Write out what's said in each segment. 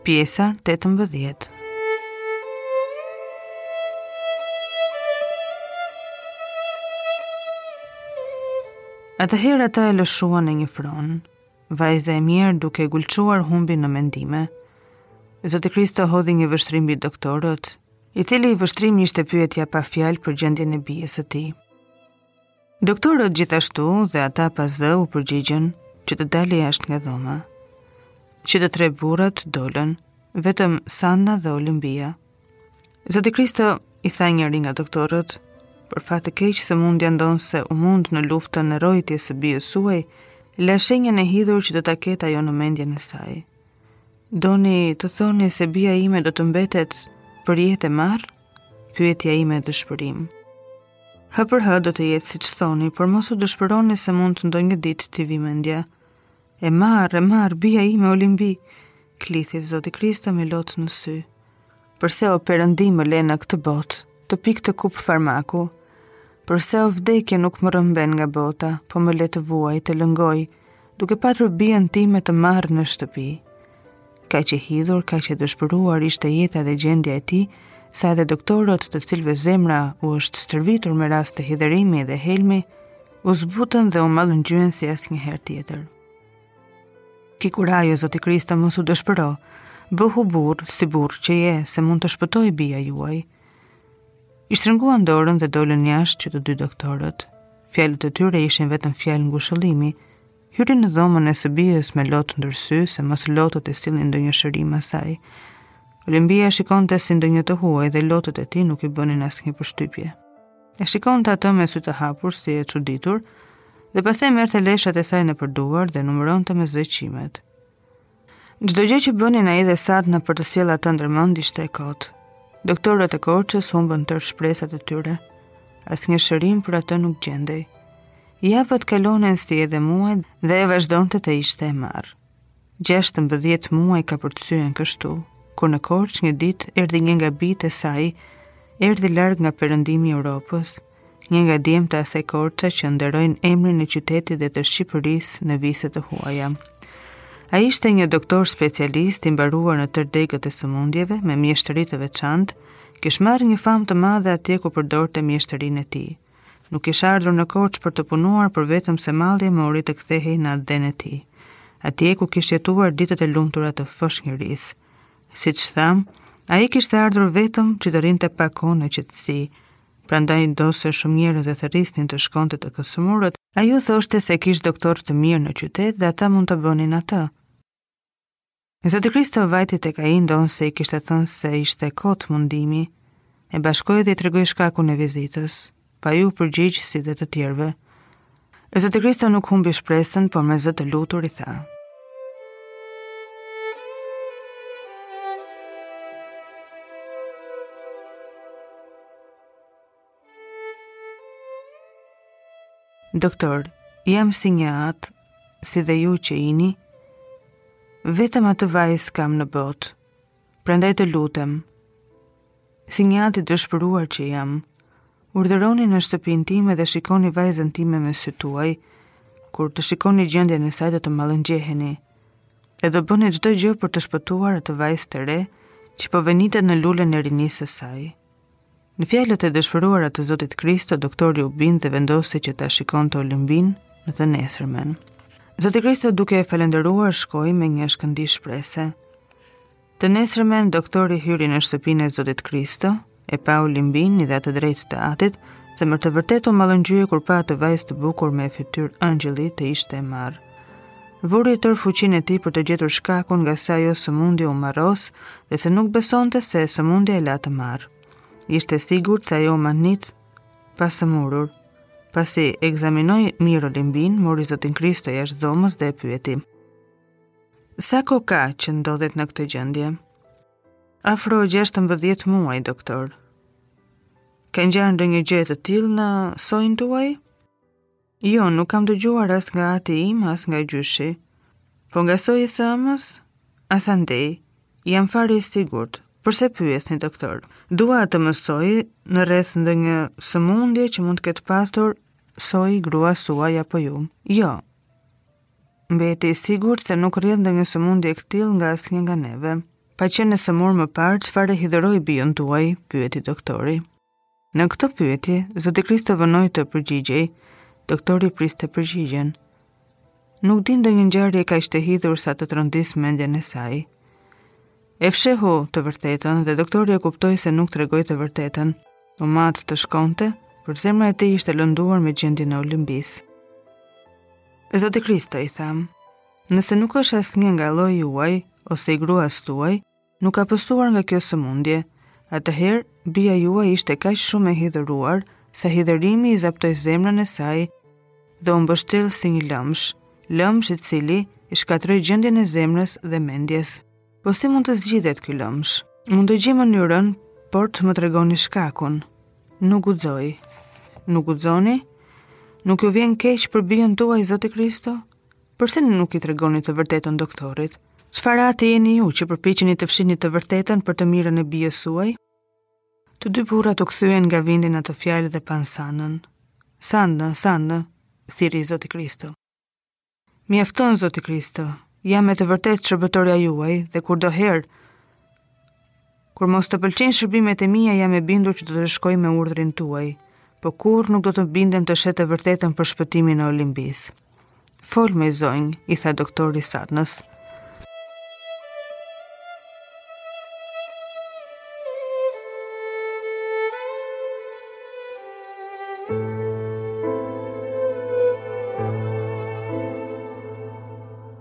Pjesa 18 Atëherë ata e lëshuan në një fron, vajza e mirë duke gulçuar humbi në mendime. Zoti Kristo hodhi një vështrim mbi doktorët, i cili i vështrimi ishte pyetja pa fjalë për gjendjen e bijës së tij. Doktorët gjithashtu dhe ata pa zë u përgjigjën që të dalë jashtë nga dhoma. Që të tre burrat dolën, vetëm Sanna dhe Olimpia. Zoti Kristo i tha njëri nga doktorët, për fat të keq sëmundja ndonëse u mund në luftën e rrojtjes së bijës suaj, la shenjën e hidhur që do ta ketë ajo në mendjen e saj. Doni të thoni se bija ime do të mbetet për jetë e marrë? Pyeti ai me dëshpërim. Hë për hë do të jetë siç thoni, por mos u dëshpëroni se mundet ndonjë ditë t'i vijë mendja. E marrë, e marrë, bija ime Olimbi, klithi zoti Kristo me lot në sy. Përse o perëndi më le në këtë botë, të pi këtë kupë farmaku? Përse o vdekje nuk më rrëmben nga bota, po më le të vuaj, të lëngoj, duke patur bijën time të marrë në shtëpi. Kaq e hidhur, kaq e dëshpëruar ishte jeta dhe gjendja e tij, sa edhe doktorët të cilëve zemra u është stërvitur me raste hidhërimi dhe helmi, u zbutën dhe u mallëngjyen si asnjëherë tjetër. Ki kurajo, Zoti Kristo, mos u dëshpëro, bëhu burrë, si burrë që je, se mund të shpëtojë bija juaj. I shtrënguan dorën dhe dolën jashtë që të dy doktorët. Fjalët e tyre ishin vetëm fjalë ngushëllimi. Hyri në dhomën e së bijës me lot ndër sy se mos lotët i sillnin ndonjë shërim asaj. Olimpia e shikonte si ndonjë të huaj dhe lotët e tij nuk i bënin asnjë përshtypje. E shikonte atë me sy të hapur si e çuditur, dhe pastaj merrte leshat e saj nëpër duar dhe numëronte me zë qimet. Çdo gjë që bënin ai dhe Sanna për të sjellë atë ndër mend ishte e kotë. Doktorët e Korçës humbën tërë shpresat e tyre. Asnjë shërim për atë nuk gjendej. Javët kalonin si edhe muajt dhe e vazhdonte të ishte e marrë. 16 muaj kapërcyen kështu, kur në Korçë një ditë erdhi një nga bijtë e saj, erdhi larg nga perëndimi i Europës, një nga djemtë e asaj Korçe që nderojnë emrin e qytetit dhe të Shqipërisë në vise të huaja. Ai ishte një doktor specialist i mbaruar në tërë degët e sëmundjeve me mjeshtëri të veçantë, kish marrë një famë të madhe atje ku përdorte mjeshtërinë e tij. Nuk kish ardhur në Korçë për të punuar, por vetëm se malli e mori të kthehej në atdhenë e tij. Atje ku kish jetuar ditët e lumtura të foshnjërisë. Siç thamë, ai kishte ardhur vetëm që të rrinte pak kohë në qetësi. Prandaj ndonëse shumë njerëz e thërrisnin të shkonte tek të sëmurët, ai u thoshte se kish doktorë të mirë në qytet dhe ata mund të bënin atë. Zoti Kristo vajti tek ai ndonëse i kishte thënë se ishte kot mundimi, e pashkoi dhe i tregoi shkakun e vizitës, pa ju përgjigj si dhe të tjerëve. E Zoti Kristo nuk humbi shpresën, por me zë të lutur i tha. Doktor, jam si një atë, si dhe ju që ini, vetëm atë vajzë kam në botë, prandaj të lutem, si një atë i dëshpëruar që jam, urdhëroni në shtëpinë time dhe shikoni vajzën time me sytë tuaj, kur të shikoni gjendjen e saj do të mallëngjeheni, e do bëni çdo gjë për të shpëtuar atë vajzë të re, që po venitet në lulen e rinisë së sajë. Në fjalët e dëshpëruara të Zotit Kristo, doktori u bind dhe vendosi që ta shikonte Olimbinë në të nesërmen. Zoti Kristo duke e falenderuar shkoi me një shkëndijë shprese. Të nesërmen, doktori hyri në shtëpinë e Zotit Kristo, e pa Olimbinë, i dha të drejtë të atit, se me të vërtetë u mallëngjye kur pa atë vajzë të bukur me fytyrë engjëlli të ishte e marrë. Vuri tërë fuqinë e tij për të gjetur shkakun nga se, a jo sëmundje u marros dhe se nuk besonte se sëmundja e la të marrë. Ishte i sigurt se ajo u mahnit pa u sëmurur. Pasi ekzaminoi mirë Olimbinë, mori Zotin Kristo jashtë dhomës dhe e pyeti. Sa kohë ka që ndodhet në këtë gjendje? Afro 16 muaj, doktor. Ka ngjarë ndonjë gjë e tillë në sojin tuaj? Jo, nuk kam dëgjuar as nga ati im, as nga gjyshi. Po nga soji i së ëmës? As andej, jam fare i sigurt. Përse pyesni doktor? Dua të mësoj në rrjedh ndonjë sëmundje që mund të ketë pasur soji i gruas suaj apo ju. Jo, mbeti i sigurt se nuk rrjedh ndonjë sëmundje e këtillë nga asnjë nga neve. Pa qenë e sëmurë më parë, çfarë e hidhëroi bijën tuaj, pyeti doktori. Në këtë pyetje, zoti Kristo vënoi të përgjigjej. Doktori priste përgjigjen. Nuk di ndonjë ngjarje kaq të hidhur sa të trondisë mendjen e saj. E fshehu të vërtetën dhe doktori e kuptoi se nuk tregoi të vërtetën. U mat të shkonte, por zemra e tij ishte lënduar me gjendjen e Olimbisë. Zoti Kristo i tha, nëse nuk është asnjë nga lloji juaj ose i gruas tuaj, nuk ka pësuar nga kjo sëmundje. Atëherë, bija juaj ishte kaq shumë e hidhëruar, sa hidhërimi i zaptoi zemrën e saj dhe u mbështoll si një lëmsh, lëmsh i cili i shkatërroi gjendjen e zemrës dhe mendjes. Po si mund të zgjidhet ky lëmsh? Mund të gjej mënyrën, por të më tregoni shkakun. Nuk guxoj. Nuk guxoni? Nuk ju vjen keq për bijën tuaj, Zoti Kristo? Përse nuk i tregoni të vërtetën doktorit? Çfarë atë jeni ju që përpiqeni të fshihni të vërtetën për të mirën e bijës suaj? Të dy burrat u kthyen nga vinin ato fjalë dhe panë Sanën. Sanë, Sanë, thirri Zoti Kristo. Mjafton Zoti Kristo, jam me të vërtetë shërbëtorja juaj dhe kurdoherë Kur mos të pëlqejnë shërbimet e mia, jam e bindur që do të shkoj me urdhrin tuaj, po kurrë nuk do të bindem të fsheh të vërtetën për shpëtimin e Olimbisë. Folmë, zonjë, i tha doktori Sanës.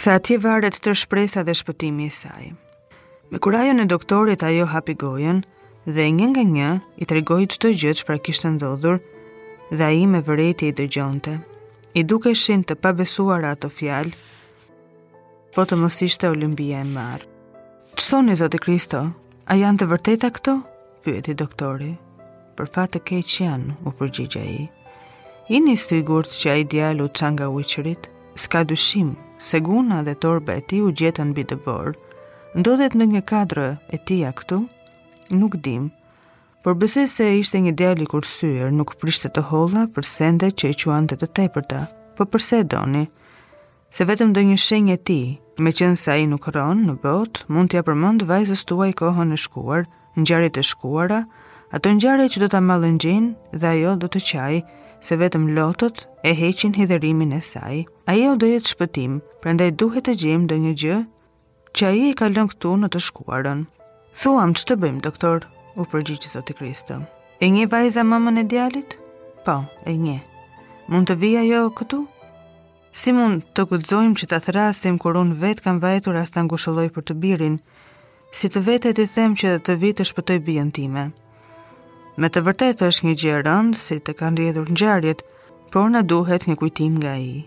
Se atje varet shpresa dhe shpëtimi i saj. Me kurajon e doktorit ajo hapi gojën dhe një nga një i tregoi çdo gjë çfarë kishte ndodhur dhe ai me vërejtje i dëgjonte. I dukeshin të pabesuara ato fjalë, po të mos ishte Olimbia e marrë. Ç'thoni zoti Kristo? A janë të vërteta këto? pyeti doktori. Për fat të keq janë, u përgjigj ai. Jini i sigurt që ai djalë u ça nga ujqërit, s'ka dyshim se guna dhe torba e tij u gjetën mbi dëborë. Ndodhet ndonjë kadër e tija këtu? Nuk dimë, por besoj se ishte një djalë i kursyer, nuk prishte të holla për sende që i quante të tepërta. Po përse e doni? se vetëm ndonjë shenjë e tij, meqenëse ai nuk rron në botë, mund t'ia përmendë vajzës tuaj kohën e shkuar, ngjarjet e shkuara, ato ngjarje që do ta mallëngjejnë dhe ajo do të qajë, se vetëm lotët e heqin hidhërimin e saj. Ajo do jetë shpëtim, prandaj duhet të gjejmë ndonjë gjë që ai e ka lënë këtu në të shkuarën. Thuam, ç'të bëjmë, doktor, u përgjigj zoti Kristo. E njeh vajza mëmën e djalit? Po, e njeh. Mund të vijë ajo këtu? Si mund të guxojmë që ta thërrasim kur unë vetë s'kam vajtur as ta ngushëlloj për të birin, si të vete t'i them që të vijë të shpëtojë bijën time. Me të vërtetë është një gjë e rëndë si të kanë rjedhur ngjarjet, por na duhet një kujtim nga ai.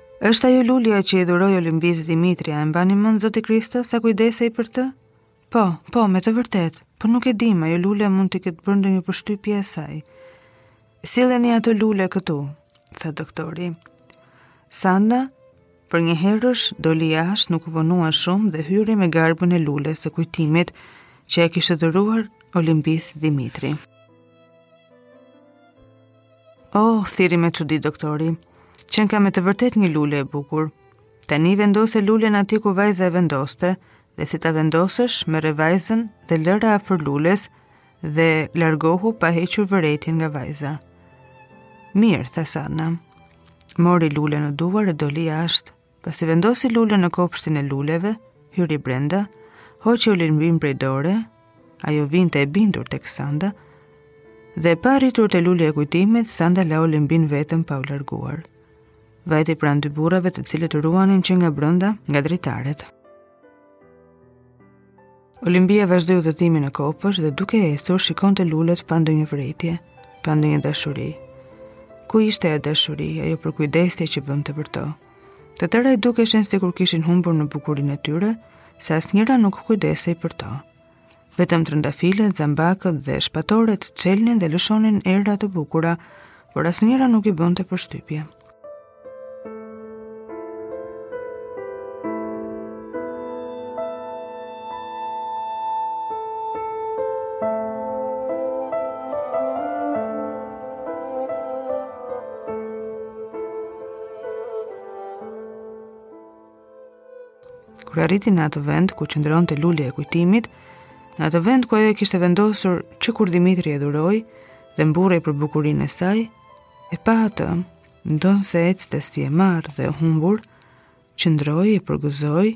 Është ajo lulja që i dhuroi Olimbisë Dimitri, a e mbani mend Zoti Kristo sa kujdesej për të? Po, po, me të vërtetë, po nuk e di, a ajo lulja mund t'i ketë bërë ndonjë përshtypje asaj. Silleni atë lule këtu, tha doktori. Sanda, përnjëherësh, doli jashtë, nuk u vonua shumë dhe hyri me garbën e lules së kujtimit që i kishte dhuruar Olimbisë Dimitri. Oh, thirri me çudi doktori. Qenka me të vërtet një lule e bukur. Tani vendose lulen aty ku vajza e vendoste, dhe si ta vendosësh, merre vajzën dhe lëra afër lules dhe largohu pa hequr vërejtjen nga vajza. Mirë, tha Sanda. Mori lulen në duar e doli jashtë. Pasi vendosi lulen në kopshtin e luleve, hyri brenda, hoqi Olimbinë prej dore, ajo vinte e bindur tek Sanda, dhe pa arritur te lulja e kujtimit, Sanda la Olimbinë vetëm pa u larguar. Vajti pranë dy burrave të cilët ruanin që nga brenda nga dritaret. Olimbia vazhdoi udhëtimin në kopsht dhe duke ecur shikonte lulet pa ndonjë vërejtje, pa ndonjë dashuri. Ku ishte ajo dashuri, ajo përkujdesje që bënte për to. Të tëra i dukeshin sikur kishin humbur bukurinë e tyre, se asnjëra nuk kujdesej për to. Vetëm trëndafilet, zambakët dhe shpatoret çelnin dhe lëshonin erëra të bukura, por asnjëra nuk i bënte përshtypje. kur arriti në atë vend ku qëndronte lulja e kujtimit, në atë vend ku ajo e kishte vendosur që kur Dimitri e dhuroi dhe mburrej për bukurinë e saj, E pa atë, ndonëse ecte si e marrë dhe e humbur, qëndroi e përgëzoi,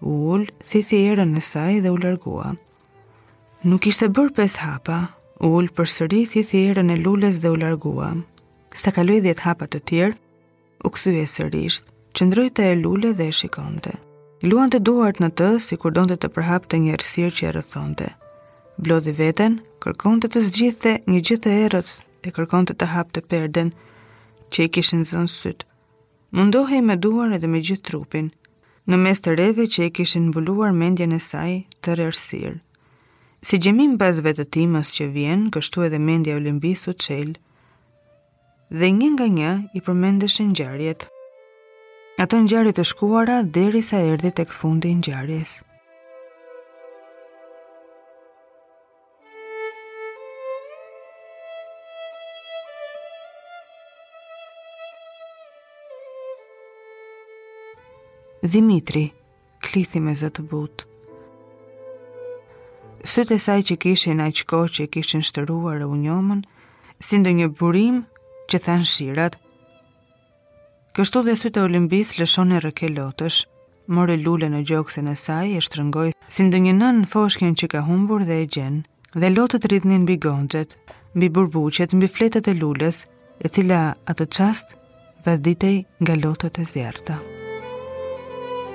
u ul, thithi erën e saj dhe u largua. Nuk kishte bërë pesë hapa, u ul përsëri, thithi erën e lules dhe u largua. Sa kaloi dhjetë hapa të tjerë, u kthye sërisht, qëndroi te lulja dhe e shikonte. Luante duart në të, sikur donte të përhapte një errësirë që e rrethonte. Mblodhi veten, kërkonte të zgjidhte një gjë të errët, E kërkonte të hapte perden që i kishin zënë sytë. Mundohej me duar edhe me gjithë trupin, në mes të reve që i kishin mbuluar mendjen e saj tërë errësirë. Si gjëmim pas vetëtimës që vjen, kështu edhe mendja e Olimbisë u çel. Dhe një nga një i përmendeshin ngjarjet. Ato ngjarje të shkuara derisa erdhi tek fundi i ngjarjes. Dimitri, klithi me zë të butë. Sytë e saj që kishin aq kohë që kishin shteruar u njomën, si ndonjë burim që thanë shirat, Kështu dhe sytë e Olimbisë lëshonin rrëke lotësh. Mori lulen në gjoksin e saj, e shtrëngoi, si ndonjë nënë foshnjën që ka humbur dhe e gjen. Dhe lotët rridhnin mbi gonxet, mbi burbuqet, mbi fletët e lules, e cila atë çast vaditej nga lotët e zjarrta.